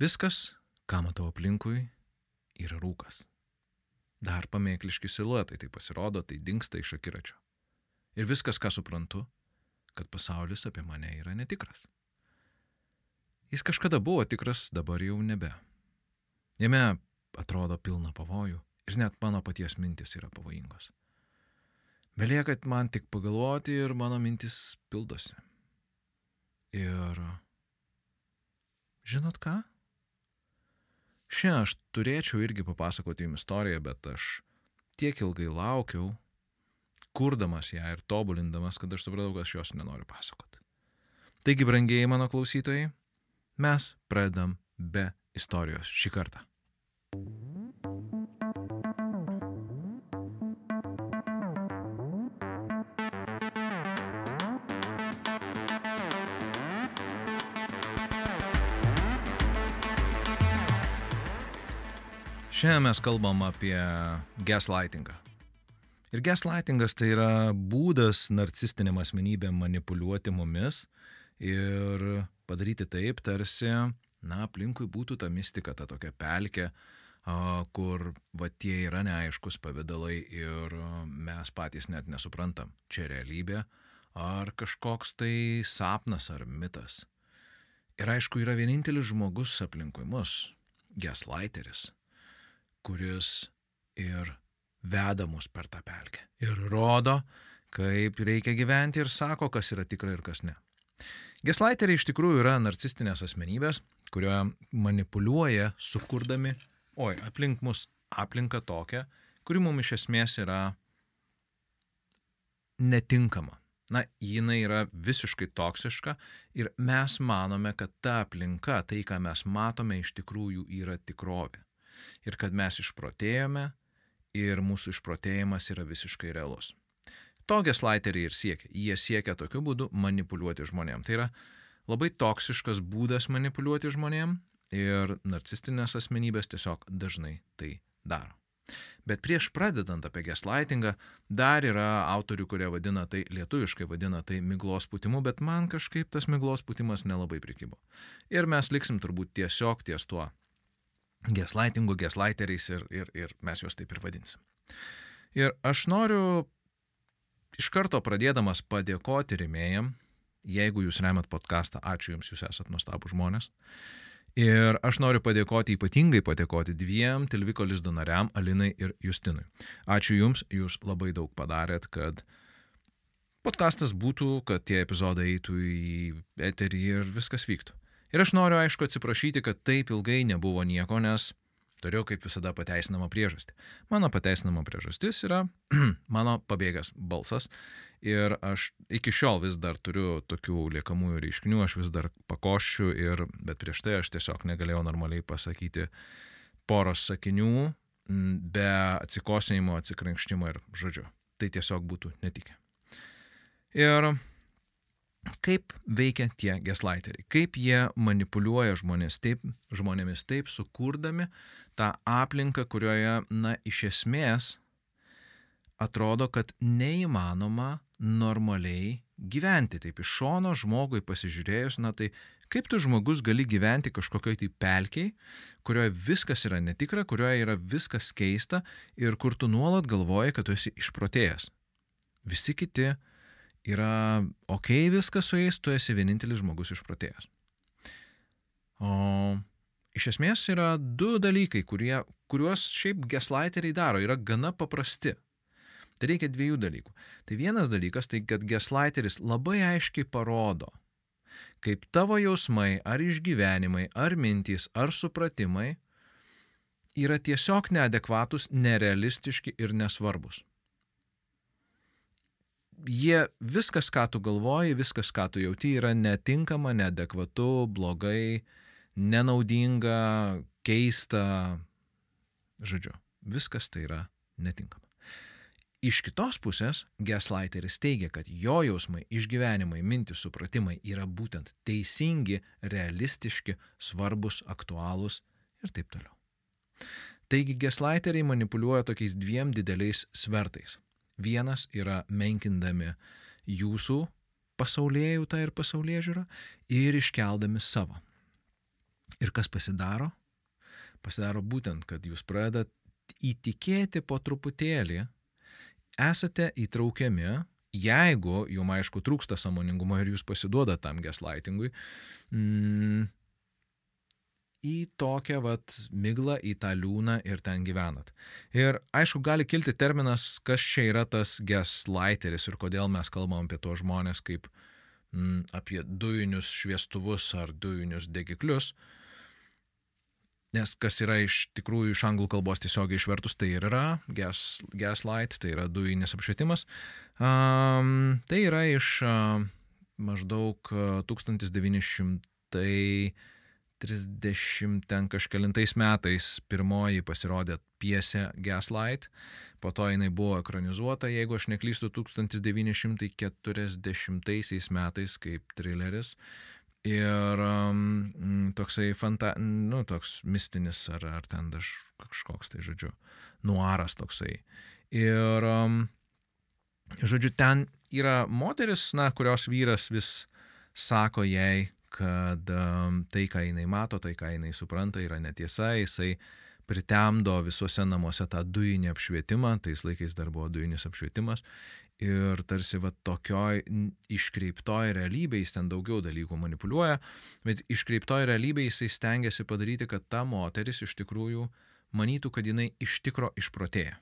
Viskas, ką matau aplinkui, yra rūkas. Dar pamėkliški siluetai tai pasirodo, tai dinksta iš akiračio. Ir viskas, ką suprantu, kad pasaulis apie mane yra netikras. Jis kažkada buvo tikras, dabar jau nebe. Jame atrodo pilna pavojų ir net mano paties mintis yra pavojingos. Belieka man tik pagalvoti ir mano mintis pildosi. Ir žinot ką? Šiandien aš turėčiau irgi papasakoti jums istoriją, bet aš tiek ilgai laukiau, kurdamas ją ir tobulindamas, kad aš supratau, kad aš jos nenoriu pasakoti. Taigi, brangiai mano klausytojai, mes pradedam be istorijos šį kartą. Šiandien mes kalbam apie gaslightingą. Ir gaslightingas tai yra būdas narcistiniam asmenybėm manipuliuoti mumis ir padaryti taip, tarsi, na, aplinkui būtų ta mistika, ta tokia pelkė, kur va tie yra neaiškus pavydalai ir mes patys net nesuprantam, čia realybė ar kažkoks tai sapnas ar mitas. Ir aišku, yra vienintelis žmogus aplinkui mus - gaslighteris, kuris ir veda mus per tą pelkę ir rodo, kaip reikia gyventi ir sako, kas yra tikra ir kas ne. Geslaiteriai iš tikrųjų yra narcistinės asmenybės, kurio manipuliuoja, sukurdami, oi, aplink mus aplinką tokią, kuri mums iš esmės yra netinkama. Na, jinai yra visiškai toksiška ir mes manome, kad ta aplinka, tai ką mes matome, iš tikrųjų yra tikrovė. Ir kad mes išprotėjome ir mūsų išprotėjimas yra visiškai realus. Togias laiteriai ir siekia. Jie siekia tokiu būdu manipuliuoti žmonėm. Tai yra labai toksiškas būdas manipuliuoti žmonėm ir narcistinės asmenybės tiesiog dažnai tai daro. Bet prieš pradedant apie gaslightingą, dar yra autorių, kurie vadina tai, lietuviškai vadina tai miglos putimu, bet man kažkaip tas miglos putimas nelabai prikybo. Ir mes liksim turbūt tiesiog ties tuo gaslightingu, gaslighteriais ir, ir, ir mes juos taip ir vadinsim. Ir aš noriu iš karto pradėdamas padėkoti remėjam, jeigu jūs remat podcastą, ačiū jums, jūs esate nuostabų žmonės. Ir aš noriu padėkoti, ypatingai padėkoti dviem Tilviko Lizdo nariam, Alinai ir Justinui. Ačiū jums, jūs labai daug padarėt, kad podcastas būtų, kad tie epizodai eitų į eterį ir viskas vyktų. Ir aš noriu, aišku, atsiprašyti, kad taip ilgai nebuvo nieko, nes turiu kaip visada pateisinamą priežastį. Mano pateisinama priežastis yra mano pabėgęs balsas ir aš iki šiol vis dar turiu tokių liekamųjų reiškinių, aš vis dar pakoščiu, ir, bet prieš tai aš tiesiog negalėjau normaliai pasakyti poros sakinių be atsikosėjimo, atsikrankštimo ir žodžio. Tai tiesiog būtų netikę. Ir Kaip veikia tie gaslighteriai, kaip jie manipuliuoja žmonės taip, žmonėmis taip, sukurdami tą aplinką, kurioje, na, iš esmės atrodo, kad neįmanoma normaliai gyventi. Taip iš šono žmogui pasižiūrėjus, na tai kaip tu žmogus gali gyventi kažkokioj tai pelkiai, kurioje viskas yra netikra, kurioje yra viskas keista ir kur tu nuolat galvoji, kad tu esi išprotėjęs. Visi kiti yra ok viskas su jais, tu esi vienintelis žmogus išprotėjęs. O iš esmės yra du dalykai, kurie, kuriuos šiaip gaslighteriai daro, yra gana paprasti. Tai reikia dviejų dalykų. Tai vienas dalykas, tai kad gaslighteris labai aiškiai parodo, kaip tavo jausmai ar išgyvenimai, ar mintys, ar supratimai yra tiesiog neadekvatus, nerealistiški ir nesvarbus jie viskas, ką tu galvoji, viskas, ką tu jauti, yra netinkama, neadekvatu, blogai, nenaudinga, keista. Žodžiu, viskas tai yra netinkama. Iš kitos pusės, gaslighteris teigia, kad jo jausmai, išgyvenimai, mintis, supratimai yra būtent teisingi, realistiški, svarbus, aktualūs ir taip toliau. Taigi gaslighteriai manipuliuoja tokiais dviem dideliais svertais Vienas yra menkindami jūsų pasaulėjų tą ir pasaulyje žiūrą ir iškeldami savo. Ir kas pasidaro? Pasidaro būtent, kad jūs pradedat įtikėti po truputėlį, esate įtraukiami, jeigu jums aišku trūksta samoningumo ir jūs pasiduoda tam gaslightingui, mm, į tokią vat miglą, į tą liūną ir ten gyvenat. Ir aišku, gali kilti terminas, kas čia yra tas gaslighteris ir kodėl mes kalbam apie tos žmonės kaip mm, apie dujinius šviestuvus ar dujinius degiklius. Nes kas yra iš tikrųjų iš anglų kalbos tiesiogiai išvertus, tai ir yra gas, gaslight, tai yra dujinis apšvietimas. Um, tai yra iš uh, maždaug uh, 1900 30 ten kažkelintais metais pirmoji pasirodė piesė Gaslight, po to jinai buvo ekranizuota, jeigu aš neklystu, 1940 metais kaip trileris. Ir um, toksai fanta, nu, toks mistinis ar, ar ten daž, kažkoks tai, žodžiu, nuaras toksai. Ir, um, žodžiu, ten yra moteris, na, kurios vyras vis sako jai, kad um, tai, ką jinai mato, tai, ką jinai supranta, yra netiesa, jisai pritemdo visuose namuose tą dujinį apšvietimą, tais laikais dar buvo dujinis apšvietimas, ir tarsi va tokioj iškreiptoj realybėje jis ten daugiau dalykų manipuliuoja, bet iškreiptoj realybėje jisai stengiasi padaryti, kad ta moteris iš tikrųjų manytų, kad jinai iš tikro išprotėja.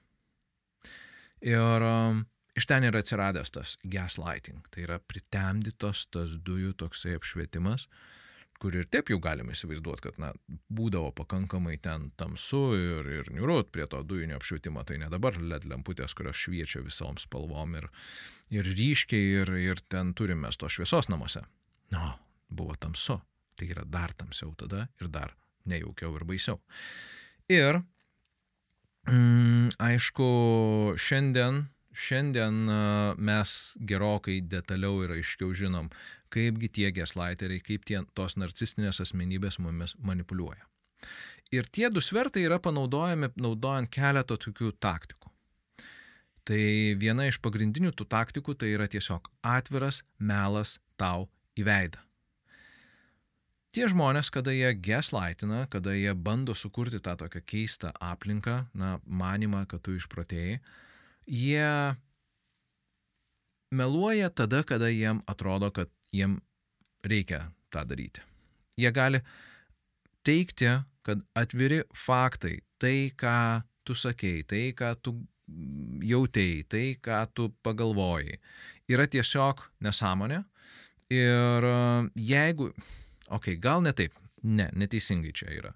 Ir um, iš ten yra atsiradęs tas gaslighting, tai yra pritemdytos tas dujų toksai apšvietimas, kur ir taip jau galime įsivaizduoti, kad na, būdavo pakankamai ten tamsu ir, ir niurut prie to dujinio apšvietimo, tai ne dabar LED lemputės, kurios šviečia visom spalvom ir, ir ryškiai ir, ir ten turime to šviesos namuose. No, buvo tamsu, tai yra dar tamsiau tada ir dar nejaukiau ir baisiau. Ir, mm, aišku, šiandien Šiandien mes gerokai detaliau ir aiškiau žinom, kaipgi tie gaslighteriai, kaip tie tos narcistinės asmenybės mumis manipuliuoja. Ir tie du svertai yra panaudojami naudojant keletą tokių taktikų. Tai viena iš pagrindinių tų taktikų tai yra tiesiog atviras melas tau į veidą. Tie žmonės, kada jie gaslightina, kada jie bando sukurti tą tokią keistą aplinką, na, manimą, kad tu išprotėjai, jie meluoja tada, kada jiem atrodo, kad jiem reikia tą daryti. Jie gali teikti, kad atviri faktai, tai, ką tu sakei, tai, ką tu jautėjai, tai, ką tu pagalvojai, yra tiesiog nesąmonė. Ir jeigu, okei, okay, gal ne taip, ne, neteisingai čia yra.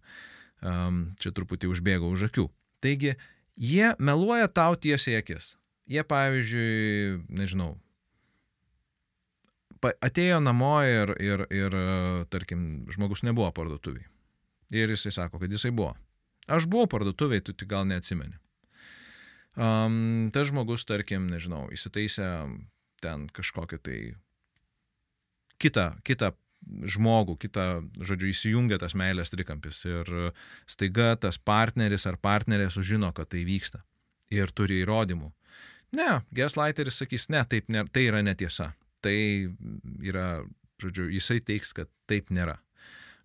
Um, čia truputį užbėgo už akių. Taigi, Jie meluoja tau tiesiai akis. Jie, pavyzdžiui, nežinau, atėjo namo ir, ir, ir, tarkim, žmogus nebuvo parduotuviai. Ir jisai sako, kad jisai buvo. Aš buvau parduotuviai, tu tik gal neatsimeni. Um, tas žmogus, tarkim, nežinau, įsitaisė ten kažkokią tai kitą, kitą žmogų, kitą, žodžiu, įsijungia tas meilės trikampis ir staiga tas partneris ar partnerė sužino, kad tai vyksta ir turi įrodymų. Ne, gaslighteris sakys, ne, taip, ne, tai yra netiesa. Tai yra, žodžiu, jisai teiks, kad taip nėra.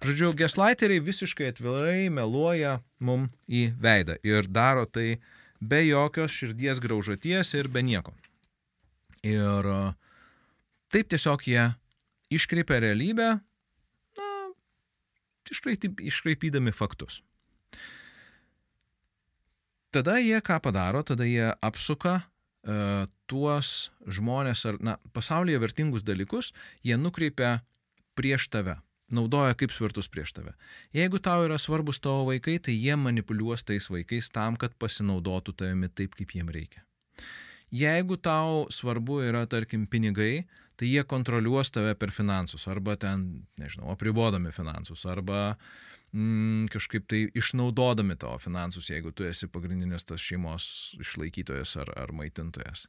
Žodžiu, gaslighteriai visiškai atvirai meluoja mum į veidą ir daro tai be jokios širdies graužaties ir be nieko. Ir taip tiesiog jie iškreipia realybę, na, iškraipydami faktus. Tada jie ką padaro, tada jie apsuka uh, tuos žmonės ar, na, pasaulyje vertingus dalykus, jie nukreipia prieš tave, naudoja kaip svertus prieš tave. Jeigu tau yra svarbus tavo vaikai, tai jie manipuliuos tais vaikais tam, kad pasinaudotų tavimi taip, kaip jiem reikia. Jeigu tau svarbu yra, tarkim, pinigai, tai jie kontroliuos tave per finansus, arba ten, nežinau, apribodami finansus, arba mm, kažkaip tai išnaudodami tavo finansus, jeigu tu esi pagrindinis tas šeimos išlaikytojas ar, ar maitintojas.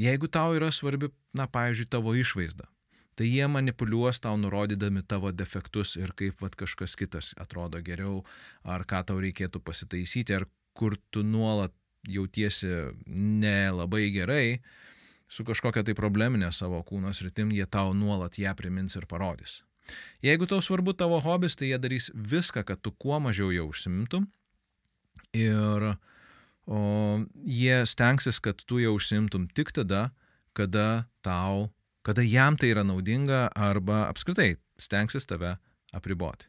Jeigu tau yra svarbi, na, pavyzdžiui, tavo išvaizda, tai jie manipuliuos tau nurodydami tavo defektus ir kaip vat, kažkas kitas atrodo geriau, ar ką tau reikėtų pasitaisyti, ar kur tu nuolat jautiesi nelabai gerai, su kažkokia tai probleminė savo kūno sritim, jie tau nuolat ją primins ir parodys. Jeigu tau svarbu tavo hobis, tai jie darys viską, kad tu kuo mažiau jau užsimtum. Ir o, jie stengsis, kad tu jau užsimtum tik tada, kada tau, kada jam tai yra naudinga arba apskritai stengsis tave apriboti.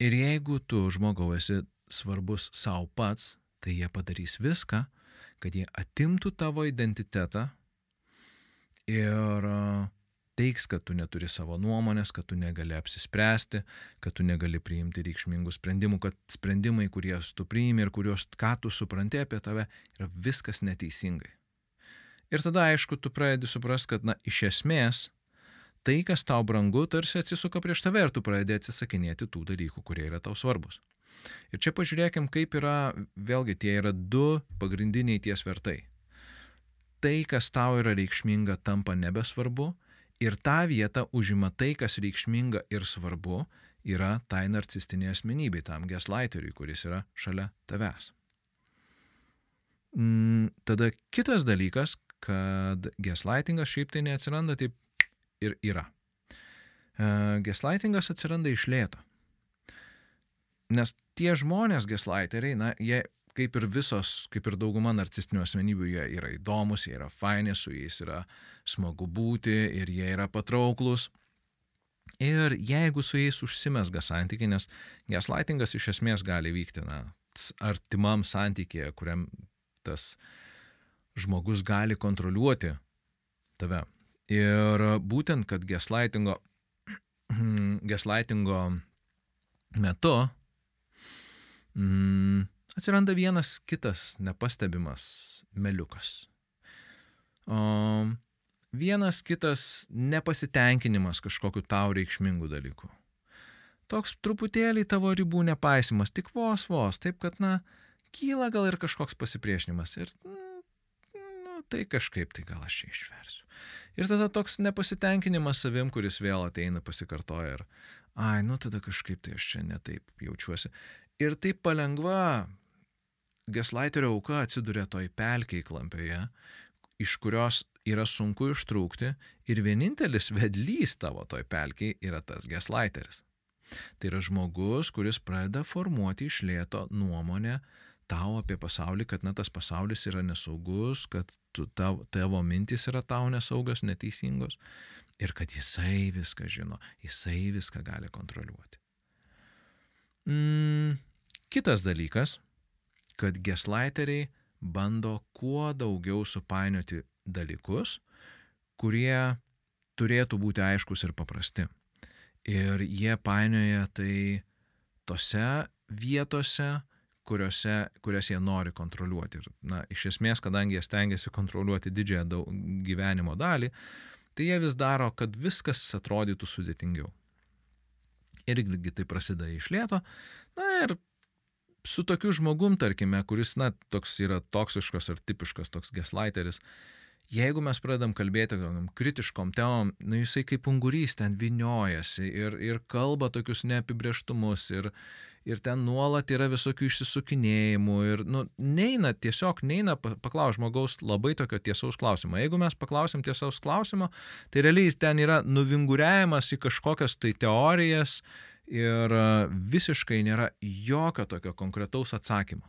Ir jeigu tu žmogau esi svarbus savo pats, tai jie padarys viską, kad jie atimtų tavo identitetą ir teiks, kad tu neturi savo nuomonės, kad tu negali apsispręsti, kad tu negali priimti reikšmingų sprendimų, kad sprendimai, kuriuos tu priimi ir kuriuos ką tu supranti apie tave, yra viskas neteisingai. Ir tada, aišku, tu pradedi suprasti, kad, na, iš esmės, tai, kas tau brangu, tarsi atsisuka prieš tave ir tu pradedi atsisakinėti tų dalykų, kurie yra tau svarbus. Ir čia pažiūrėkim, kaip yra, vėlgi, tie yra du pagrindiniai ties vertai. Tai, kas tau yra reikšminga, tampa nebesvarbu Ir tą vietą užima tai, kas reikšminga ir svarbu, yra tai narcistinė asmenybė, tam gaslighteriui, kuris yra šalia tavęs. Mm, tada kitas dalykas, kad gaslightingas šiaip tai neatsiranda taip ir yra. Uh, gaslightingas atsiranda iš lėto. Nes tie žmonės gaslighteriai, na, jie kaip ir visos, kaip ir dauguma narcistinių asmenybių, jie yra įdomus, jie yra faini, su jais yra smagu būti ir jie yra patrauklus. Ir jeigu su jais užsimesga santykiai, nes gaslightingas iš esmės gali vykti, na, artimam santykėje, kuriam tas žmogus gali kontroliuoti tave. Ir būtent, kad gaslightingo, gaslightingo metu mm, atsiranda vienas kitas nepastebimas meliukas. O vienas kitas nepasitenkinimas kažkokiu tau reikšmingu dalyku. Toks truputėlį tavo ribų nepaisimas, tik vos vos, taip kad, na, kyla gal ir kažkoks pasipriešinimas ir, nu, tai kažkaip tai gal aš čia išversiu. Ir tada toks nepasitenkinimas savim, kuris vėl ateina pasikartoja ir, ai, nu tada kažkaip tai aš čia netaip jaučiuosi. Ir taip palengva Geslaiterio auka atsiduria toj pelkiai klampioje, iš kurios yra sunku ištrūkti ir vienintelis vedlys tavo toj pelkiai yra tas geslaiteris. Tai yra žmogus, kuris pradeda formuoti iš lėto nuomonę tau apie pasaulį, kad na tas pasaulis yra nesaugus, kad tu, tavo, tavo mintis yra tau nesaugas, neteisingos ir kad jisai viską žino, jisai viską gali kontroliuoti. Mm, kitas dalykas kad geslighteriai bando kuo daugiau supainioti dalykus, kurie turėtų būti aiškus ir paprasti. Ir jie painioja tai tose vietose, kuriuose, kurias jie nori kontroliuoti. Ir, na, iš esmės, kadangi jie stengiasi kontroliuoti didžiąją daug, gyvenimo dalį, tai jie vis daro, kad viskas atrodytų sudėtingiau. Irgi tai prasideda iš lėto. Na ir su tokiu žmogum, tarkime, kuris, na, toks yra toksiškas ar tipiškas toks geslaiteris, jeigu mes pradedam kalbėti kritiškom temom, nu jisai kaip ungurys ten viniojasi ir, ir kalba tokius neapibrieštumus ir, ir ten nuolat yra visokių išsisukinėjimų ir, nu, neina, tiesiog neina paklausti žmogaus labai tokio tiesaus klausimo. Jeigu mes paklausim tiesaus klausimo, tai realiai jis ten yra nuvinguriavimas į kažkokias tai teorijas, ir e, visiškai nėra jokio tokio konkretaus atsakymo.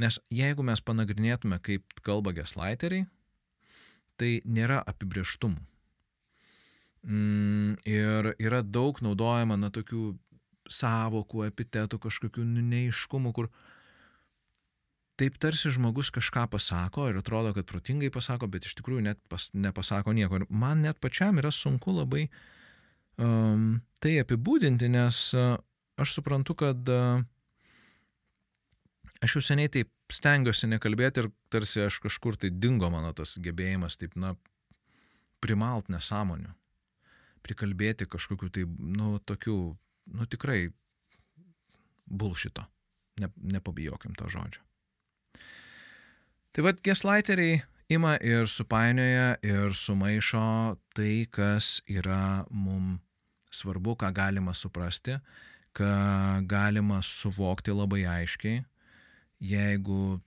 Nes jeigu mes panagrinėtume, kaip kalba geslaiteriai, tai nėra apibrieštumų. Mm, ir yra daug naudojama na tokių savokų, epitetų, kažkokių neiškumų, kur taip tarsi žmogus kažką pasako ir atrodo, kad protingai pasako, bet iš tikrųjų net pas, nepasako nieko. Ir man net pačiam yra sunku labai uh, um, tai apibūdinti, nes uh, aš suprantu, kad uh, aš jau seniai taip stengiuosi nekalbėti ir tarsi aš kažkur tai dingo mano tas gebėjimas taip, na, primalt nesąmonių, prikalbėti kažkokiu tai, nu, tokiu, nu, tikrai bulšito. Ne, nepabijokim to žodžio. Tai vad, geslaiteriai ima ir supainioja ir sumaišo tai, kas yra mum svarbu, ką galima suprasti, ką galima suvokti labai aiškiai, jeigu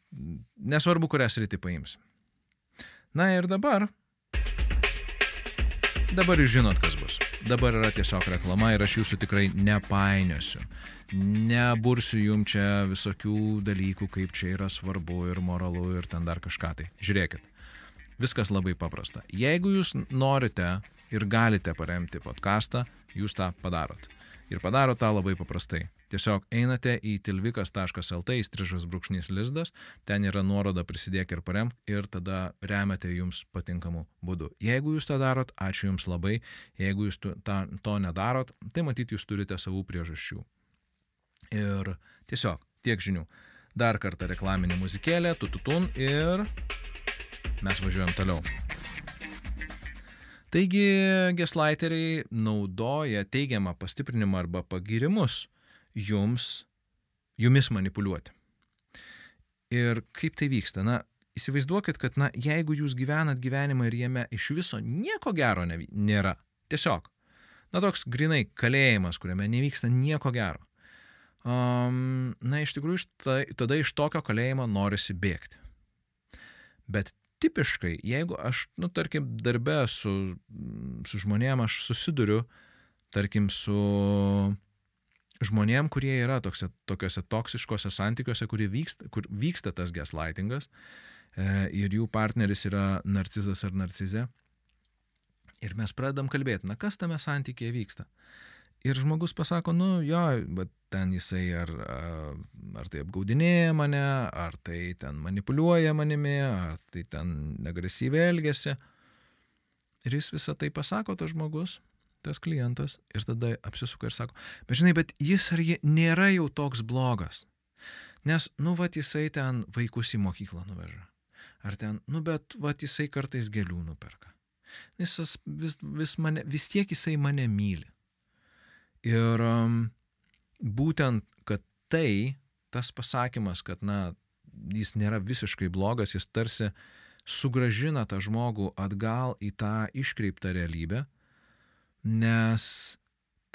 nesvarbu, kurią sritį paims. Na ir dabar Dabar jūs žinot, kas bus. Dabar yra tiesiog reklama ir aš jūsų tikrai nepainiosiu. Nebursiu jum čia visokių dalykų, kaip čia yra svarbu ir moralu ir ten dar kažką tai. Žiūrėkit. Viskas labai paprasta. Jeigu jūs norite ir galite paremti podcastą, jūs tą padarot. Ir padaro tą labai paprastai. Tiesiog einate į tilvikas.lt įstrižas brūkšnys lizdas, ten yra nuoroda prisidėk ir paremk ir tada remiate jums patinkamų būdų. Jeigu jūs tą darot, ačiū jums labai, jeigu jūs to, to nedarot, tai matyti jūs turite savų priežasčių. Ir tiesiog tiek žinių. Dar kartą reklaminė muzikėlė, tututun ir mes važiuojam toliau. Taigi geslighteriai naudoja teigiamą pastiprinimą arba pagirimus jums, jumis manipuliuoti. Ir kaip tai vyksta? Na, įsivaizduokit, kad, na, jeigu jūs gyvenat gyvenimą ir jame iš viso nieko gero nėra, tiesiog, na, toks grinai kalėjimas, kuriame nevyksta nieko gero. Um, na, iš tikrųjų, štai, tada iš tokio kalėjimo norisi bėgti. Bet tipiškai, jeigu aš, nu, tarkim, darbę su, su žmonėm aš susiduriu, tarkim, su žmonėm, kurie yra tokse, tokiuose toksiškose santykiuose, vyksta, kur vyksta tas gaslightingas e, ir jų partneris yra narcizas ar narcizė. Ir mes pradedam kalbėti, na kas tame santykėje vyksta. Ir žmogus pasako, nu jo, bet ten jisai ar, ar tai apgaudinėja mane, ar tai ten manipuliuoja manimi, ar tai ten agresyviai elgesi. Ir jis visą tai pasako, tas žmogus, tas klientas, ir tada apsisuka ir sako, bet žinai, bet jis ar jie nėra jau toks blogas. Nes, nu, va, jisai ten vaikus į mokyklą nuveža. Ar ten, nu, bet, va, jisai kartais gėlių nuperka. Jis vis, vis, mane, vis tiek jisai mane myli. Ir um, būtent, kad tai, tas pasakymas, kad, na, jis nėra visiškai blogas, jis tarsi sugražina tą žmogų atgal į tą iškreiptą realybę, nes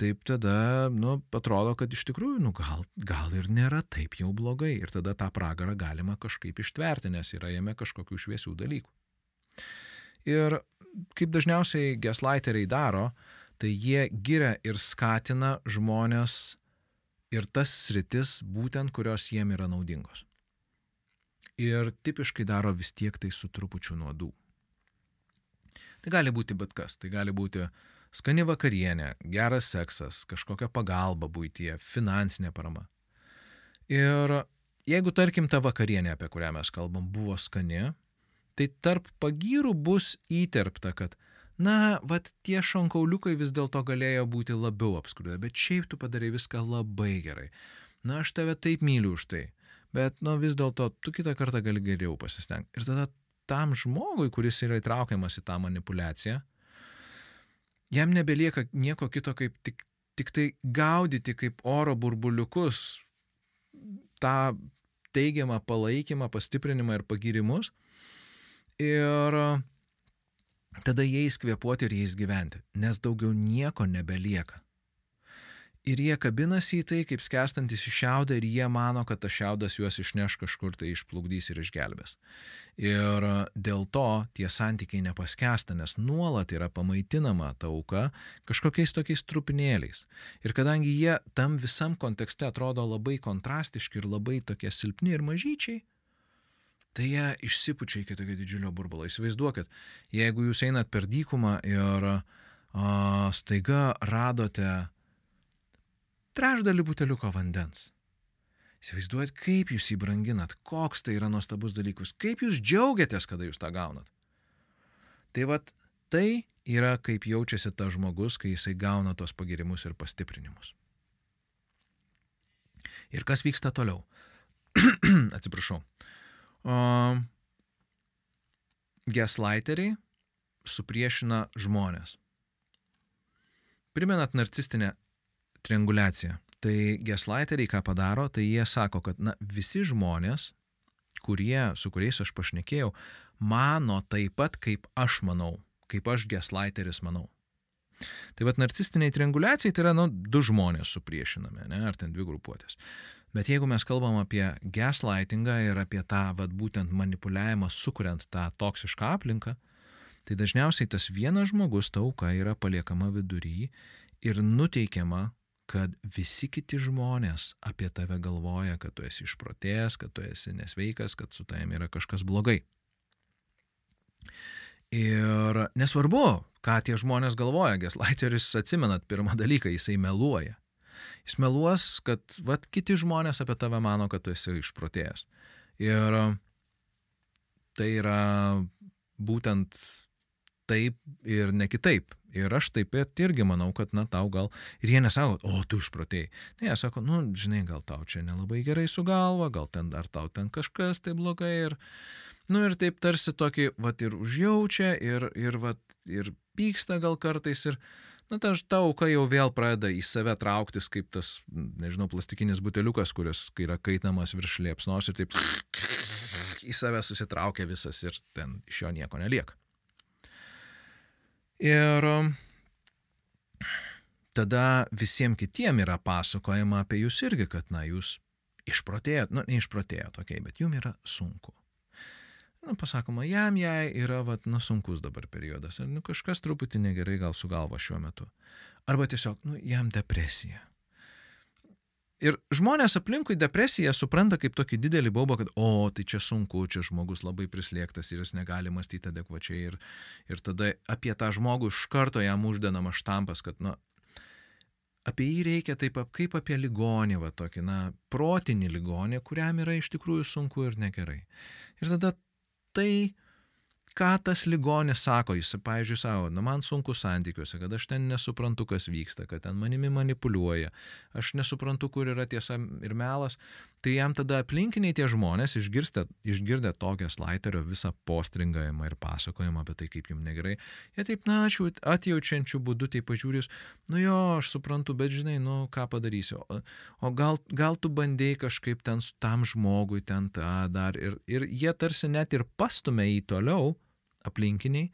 taip tada, nu, atrodo, kad iš tikrųjų, nu, gal, gal ir nėra taip jau blogai ir tada tą pragarą galima kažkaip ištverti, nes yra jame kažkokių šviesių dalykų. Ir kaip dažniausiai gaslighteriai daro, tai jie giria ir skatina žmonės ir tas sritis būtent, kurios jiem yra naudingos. Ir tipiškai daro vis tiek tai su trupučiu nuodų. Tai gali būti bet kas, tai gali būti skani vakarienė, geras seksas, kažkokia pagalba būtie, finansinė parama. Ir jeigu tarkim ta vakarienė, apie kurią mes kalbam, buvo skani, tai tarp pagyrų bus įterpta, kad na, vat tie šonkauliukai vis dėlto galėjo būti labiau apskrudę, bet šiaip tu padarai viską labai gerai. Na, aš tave taip myliu už tai, bet, nu, vis dėlto tu kitą kartą gali geriau pasistengti. Ir tada tam žmogui, kuris yra įtraukiamas į tą manipulaciją, jam nebelieka nieko kito, kaip tik, tik tai gaudyti kaip oro burbuliukus tą teigiamą palaikymą, pastiprinimą ir pagirimus. Ir tada jais kvepuoti ir jais gyventi, nes daugiau nieko nebelieka. Ir jie kabinasi į tai, kaip skęstantis į šiaudą ir jie mano, kad tas šiaudas juos išneš kažkur tai išplukdys ir išgelbės. Ir dėl to tie santykiai nepaskesta, nes nuolat yra pamaitinama ta auka kažkokiais tokiais trupinėliais. Ir kadangi jie tam visam kontekste atrodo labai kontrastiški ir labai tokie silpni ir mažyčiai, tai jie išsipučia iki tokio didžiulio burbulo. Įsivaizduokit, jeigu jūs einat per dykumą ir a, staiga radote trečdalį buteliuko vandens. Įsivaizduojat, kaip jūs jį branginat, koks tai yra nuostabus dalykus, kaip jūs džiaugiatės, kada jūs tą gaunat. Tai vad, tai yra kaip jaučiasi tas žmogus, kai jisai gauna tos pagirimus ir pastiprinimus. Ir kas vyksta toliau? Atsiprašau. O, gaslighteriai supriešina žmonės. Primenat narcistinę trianguliaciją. Tai gaslighteriai ką padaro, tai jie sako, kad na, visi žmonės, kurie, su kuriais aš pašnekėjau, mano taip pat, kaip aš manau, kaip aš gaslighteris manau. Tai vad narcistiniai trianguliacijai tai yra nu, du žmonės supriešinami, ne, ar ten dvi grupuotės. Bet jeigu mes kalbam apie gaslightingą ir apie tą vat, būtent manipuliavimą, sukuriant tą toksišką aplinką, tai dažniausiai tas vienas žmogus, ta auka yra paliekama vidury ir nuteikiama, kad visi kiti žmonės apie tave galvoja, kad tu esi išprotėjęs, kad tu esi nesveikas, kad su tavimi yra kažkas blogai. Ir nesvarbu, ką tie žmonės galvoja, Geslaiteris atsimenat pirmą dalyką, jisai meluoja. Jis meluos, kad vat, kiti žmonės apie tave mano, kad tu esi išprotėjęs. Ir tai yra būtent taip ir ne kitaip. Ir aš taip pat irgi manau, kad, na, tau gal, ir jie nesako, o tu išprotėjai. Ne, jie sako, nu, žinai, gal tau čia nelabai gerai su galva, gal ten dar tau ten kažkas tai blogai. Ir, nu, ir taip tarsi tokį, va, ir užjaučia, ir, ir, va, ir pyksta gal kartais. Ir, na, ta, ta auka jau vėl pradeda į save trauktis kaip tas, nežinau, plastikinis buteliukas, kuris kai yra kaitamas virš liepsnos ir taip į save susitraukia visas ir ten iš jo nieko nelieka. Ir tada visiems kitiem yra pasakojama apie jūs irgi, kad, na, jūs išprotėjot, nu, neišprotėjot, okei, okay, bet jums yra sunku nu, pasakoma, jam jai yra, vat, nu, sunkus dabar periodas, ar nu, kažkas truputį negerai gal su galva šiuo metu. Arba tiesiog, nu, jam depresija. Ir žmonės aplinkui depresiją supranta kaip tokį didelį baubą, kad, o, tai čia sunku, čia žmogus labai prislėgtas ir jis negali mąstyti adekvačiai. Ir, ir tada apie tą žmogų iš karto jam uždenama štampas, kad, na, apie jį reikia taip kaip apie ligonį, va tokį, na, protinį ligonį, kuriam yra iš tikrųjų sunku ir negerai. Ir tada tai, ką tas ligonis sako, jis, pavyzdžiui, savo, na man sunku santykiuose, kad aš ten nesuprantu, kas vyksta, kad ten manimi manipuliuoja, aš nesuprantu, kur yra tiesa ir melas, tai jam tada aplinkiniai tie žmonės išgirsta, išgirdę tokią slaiterio visą postringavimą ir pasakojimą apie tai, kaip jums negerai, jie taip, na, aš atjaučiančių būdų taip pažiūrės, nu jo, aš suprantu, bet žinai, nu ką padarysiu, o, o gal, gal tu bandėjai kažkaip ten su tam žmogui ten tą dar ir, ir jie tarsi net ir pastumia į toliau, aplinkiniai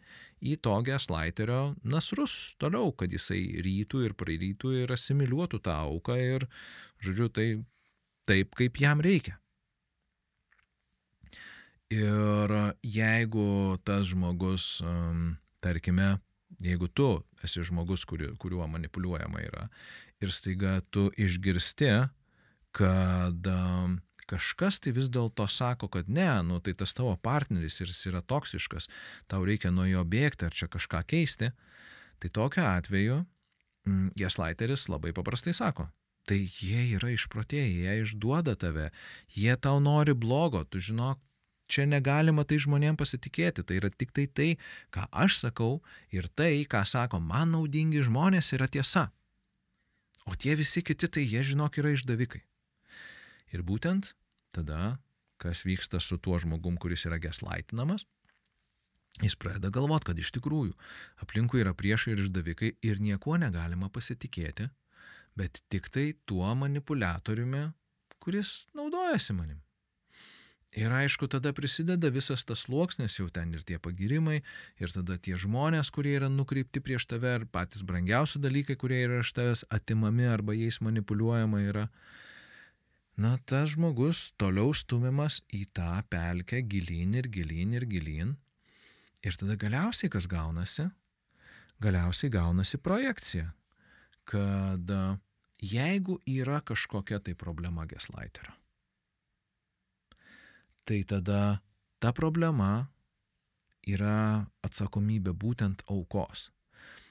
į to geslaiterio nasrus toliau, kad jisai rytų ir prarytų ir asimiliuotų tą auką ir, žodžiu, tai taip, kaip jam reikia. Ir jeigu tas žmogus, tarkime, jeigu tu esi žmogus, kuriuo manipuliuojama yra, ir staiga tu išgirsti, kad kažkas tai vis dėlto sako, kad ne, nu tai tas tavo partneris ir jis yra toksiškas, tau reikia nuo jo bėgti ar čia kažką keisti, tai tokiu atveju mm, Geslaiteris labai paprastai sako, tai jie yra išprotėjai, jie išduoda tave, jie tau nori blogo, tu žinok, čia negalima tai žmonėm pasitikėti, tai yra tik tai tai, ką aš sakau ir tai, ką sako man naudingi žmonės, yra tiesa. O tie visi kiti, tai jie žinok yra išdavikai. Ir būtent tada, kas vyksta su tuo žmogum, kuris yra geslaitinamas, jis pradeda galvoti, kad iš tikrųjų aplinkui yra priešai ir išdavikai ir niekuo negalima pasitikėti, bet tik tai tuo manipuliatoriumi, kuris naudojasi manim. Ir aišku, tada prisideda visas tas sluoksnis, jau ten ir tie pagirimai, ir tada tie žmonės, kurie yra nukreipti prieš tave, ir patys brangiausi dalykai, kurie yra iš tavęs atimami arba jais manipuliuojama yra na, tas žmogus toliau stumiamas į tą pelkę gilyn ir gilyn ir gilyn. Ir tada galiausiai kas gaunasi? Galiausiai gaunasi projekcija, kad jeigu yra kažkokia tai problema geslaiterio, tai tada ta problema yra atsakomybė būtent aukos.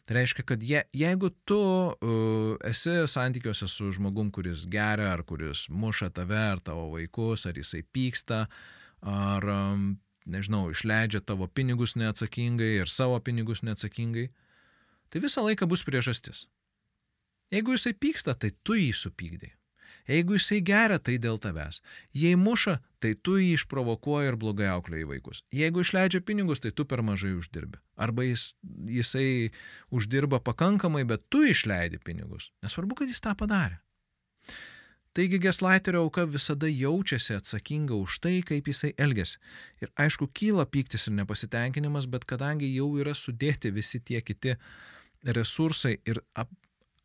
Tai reiškia, kad je, jeigu tu uh, esi santykiuose su žmogum, kuris geria, ar kuris muša tave, ar tavo vaikus, ar jisai pyksta, ar, um, nežinau, išleidžia tavo pinigus neatsakingai ir savo pinigus neatsakingai, tai visą laiką bus priežastis. Jeigu jisai pyksta, tai tu jį supykdai. Jeigu jisai geria, tai dėl tavęs. Jei muša, tai tu jį išprovokuoji ir blogai auklėjai vaikus. Jeigu išleidžia pinigus, tai tu per mažai uždirbi. Arba jis, jisai uždirba pakankamai, bet tu išleidi pinigus. Nesvarbu, kad jis tą padarė. Taigi Geslaiterio auka visada jaučiasi atsakinga už tai, kaip jisai elgesi. Ir aišku, kyla pyktis ir nepasitenkinimas, bet kadangi jau yra sudėti visi tie kiti resursai ir ap,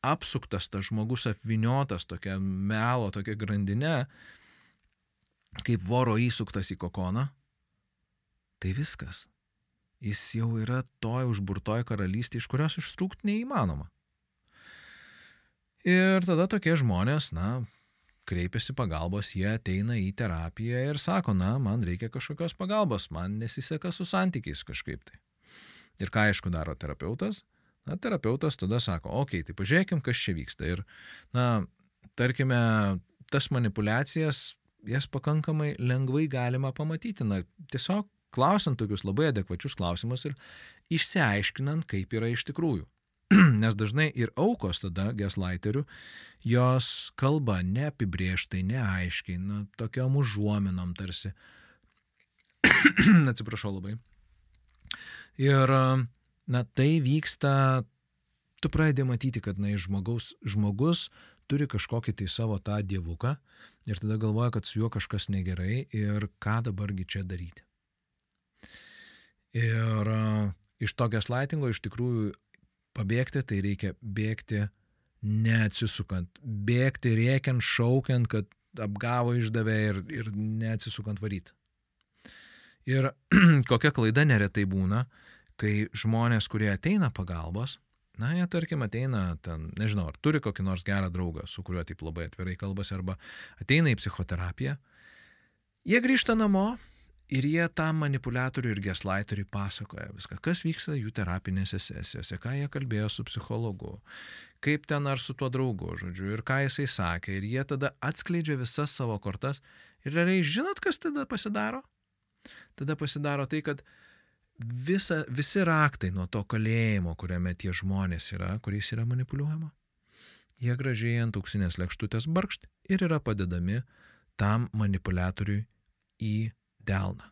apsuktas tas žmogus apviniotas tokia melo, tokia grandinė, kaip voro įsuktas į kokoną, tai viskas. Jis jau yra toj užburtoj karalystė, iš kurios ištrūkti neįmanoma. Ir tada tokie žmonės, na, kreipiasi pagalbos, jie ateina į terapiją ir sako, na, man reikia kažkokios pagalbos, man nesiseka su santykiais kažkaip tai. Ir ką aišku daro terapeutas? Na, terapeutas tada sako, okei, okay, tai pažiūrėkim, kas čia vyksta. Ir, na, tarkime, tas manipulacijas, jas pakankamai lengvai galima pamatyti. Na, tiesiog klausiant tokius labai adekvačius klausimus ir išsiaiškinant, kaip yra iš tikrųjų. Nes dažnai ir aukos tada geslaiterių, jos kalba neapibrieštai, neaiškiai, na, tokiom užuominom tarsi. Atsiprašau labai. Ir, na, tai vyksta, tu pradedi matyti, kad, na, žmogaus, žmogus turi kažkokį tai savo tą dievuką ir tada galvoja, kad su juo kažkas negerai ir ką dabargi čia daryti. Ir iš to gaslaitingo iš tikrųjų pabėgti, tai reikia bėgti neatsisukant, bėgti rėkiant, šaukiant, kad apgavo išdavė ir, ir neatsisukant varyti. Ir kokia klaida neretai būna, kai žmonės, kurie ateina pagalbos, na, jie tarkim ateina ten, nežinau, ar turi kokį nors gerą draugą, su kuriuo taip labai atvirai kalbasi, arba ateina į psichoterapiją, jie grįžta namo Ir jie tam manipuliatoriui ir geslaiteriui pasakoja viską, kas vyksta jų terapinėse sesijose, ką jie kalbėjo su psichologu, kaip ten ar su tuo draugu, žodžiu, ir ką jisai sakė. Ir jie tada atskleidžia visas savo kortas. Ir realiai žinot, kas tada pasidaro? Tada pasidaro tai, kad visa, visi raktai nuo to kalėjimo, kuriame tie žmonės yra, kuriais yra manipuliuojama, jie gražiai ant auksinės lėkštutės barkšt ir yra padedami tam manipuliatoriui į delną.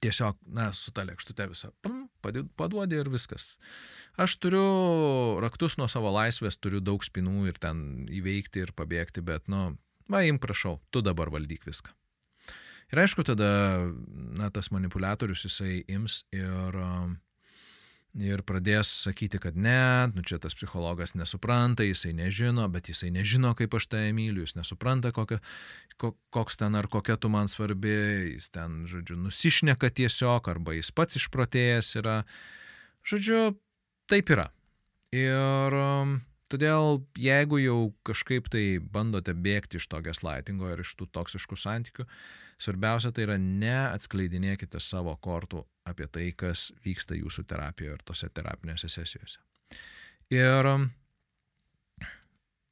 Tiesiog, na, su ta lėkštute visą paduodi ir viskas. Aš turiu raktus nuo savo laisvės, turiu daug spinų ir ten įveikti ir pabėgti, bet, nu, va, im prašau, tu dabar valdyk viską. Ir aišku, tada, na, tas manipuliatorius jisai ims ir uh, ir pradės sakyti, kad ne, nu čia tas psichologas nesupranta, jisai nežino, bet jisai nežino, kaip aš tave myliu, jis nesupranta, kokia, koks ten ar kokia tu man svarbi, jis ten, žodžiu, nusišneka tiesiog, arba jis pats išprotėjęs yra. Žodžiu, taip yra. Ir um, todėl, jeigu jau kažkaip tai bandote bėgti iš to gaslaitingo ir iš tų toksiškų santykių, Svarbiausia tai yra neatskleidinėkite savo kortų apie tai, kas vyksta jūsų terapijoje ir tose terapinėse sesijose. Ir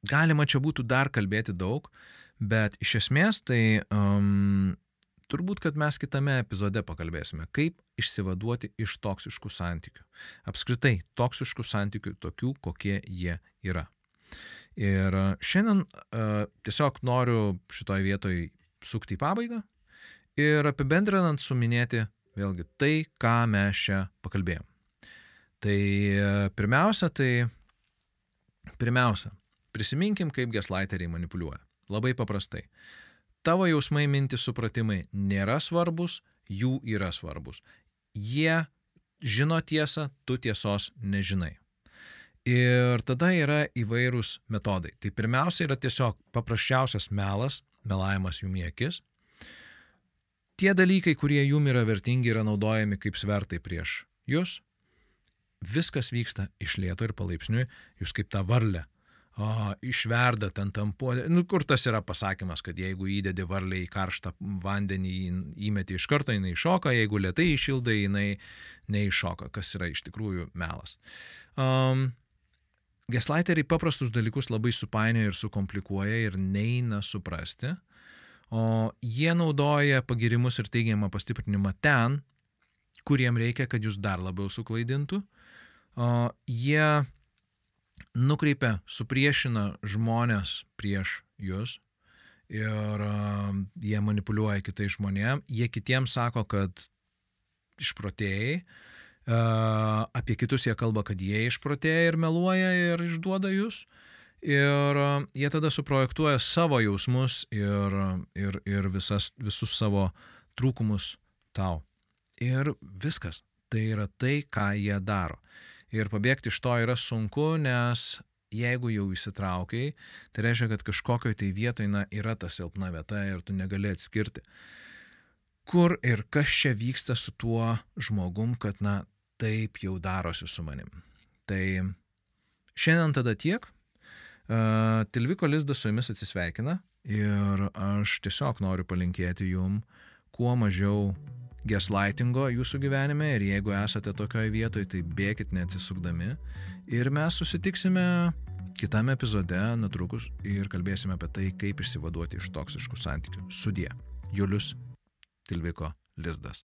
galima čia būtų dar kalbėti daug, bet iš esmės tai um, turbūt, kad mes kitame epizode pakalbėsime, kaip išsivaduoti iš toksiškų santykių. Apskritai, toksiškų santykių tokių, kokie jie yra. Ir uh, šiandien uh, tiesiog noriu šitoje vietoje sukti į pabaigą ir apibendrinant suminėti vėlgi tai, ką mes čia pakalbėjom. Tai e, pirmiausia, tai pirmiausia, prisiminkim, kaip geslaiteriai manipuliuoja. Labai paprastai. Tavo jausmai, mintis, supratimai nėra svarbus, jų yra svarbus. Jie žino tiesą, tu tiesos nežinai. Ir tada yra įvairūs metodai. Tai pirmiausia yra tiesiog paprasčiausias melas, melavimas jų į akis, tie dalykai, kurie jum yra vertingi, yra naudojami kaip svertai prieš jūs. Viskas vyksta iš lėto ir palaipsniui, jūs kaip tą varlę. O, išverda ten tampuodė. Nu, kur tas yra pasakymas, kad jeigu įdedi varlę į karštą vandenį, įmeti iš karto, jinai iššoka, jeigu lietai išildai, jinai neiššoka, kas yra iš tikrųjų melas. Um, Geslaiteriai paprastus dalykus labai supainioja ir sukomplikuoja ir neina suprasti. O jie naudoja pagirimus ir teigiamą pastiprinimą ten, kuriem reikia, kad jūs dar labiau suklaidintų. O jie nukreipia, supriešina žmonės prieš jūs ir uh, jie manipuliuoja kitais žmonėms. Jie kitiems sako, kad išprotėjai. Uh, apie kitus jie kalba, kad jie išprotėja ir meluoja ir išduoda jūs. Ir e, jie tada suprojektuoja savo jausmus ir, ir, ir visas, visus savo trūkumus tau. Ir viskas. Tai yra tai, ką jie daro. Ir pabėgti iš to yra sunku, nes jeigu jau įsitraukiai, tai reiškia, kad kažkokioje tai vietoje na, yra ta silpna vieta ir tu negali atskirti. kur ir kas čia vyksta su tuo žmogum, kad, na, taip jau darosi su manim. Tai šiandien tada tiek. Uh, Tilviko lizdas su jumis atsisveikina ir aš tiesiog noriu palinkėti jum kuo mažiau gaslightingo jūsų gyvenime ir jeigu esate tokioje vietoje, tai bėkit neatsisukdami ir mes susitiksime kitame epizode netrukus ir kalbėsime apie tai, kaip išsivaduoti iš toksiškų santykių. Sudie. Julius Tilviko Lizdas.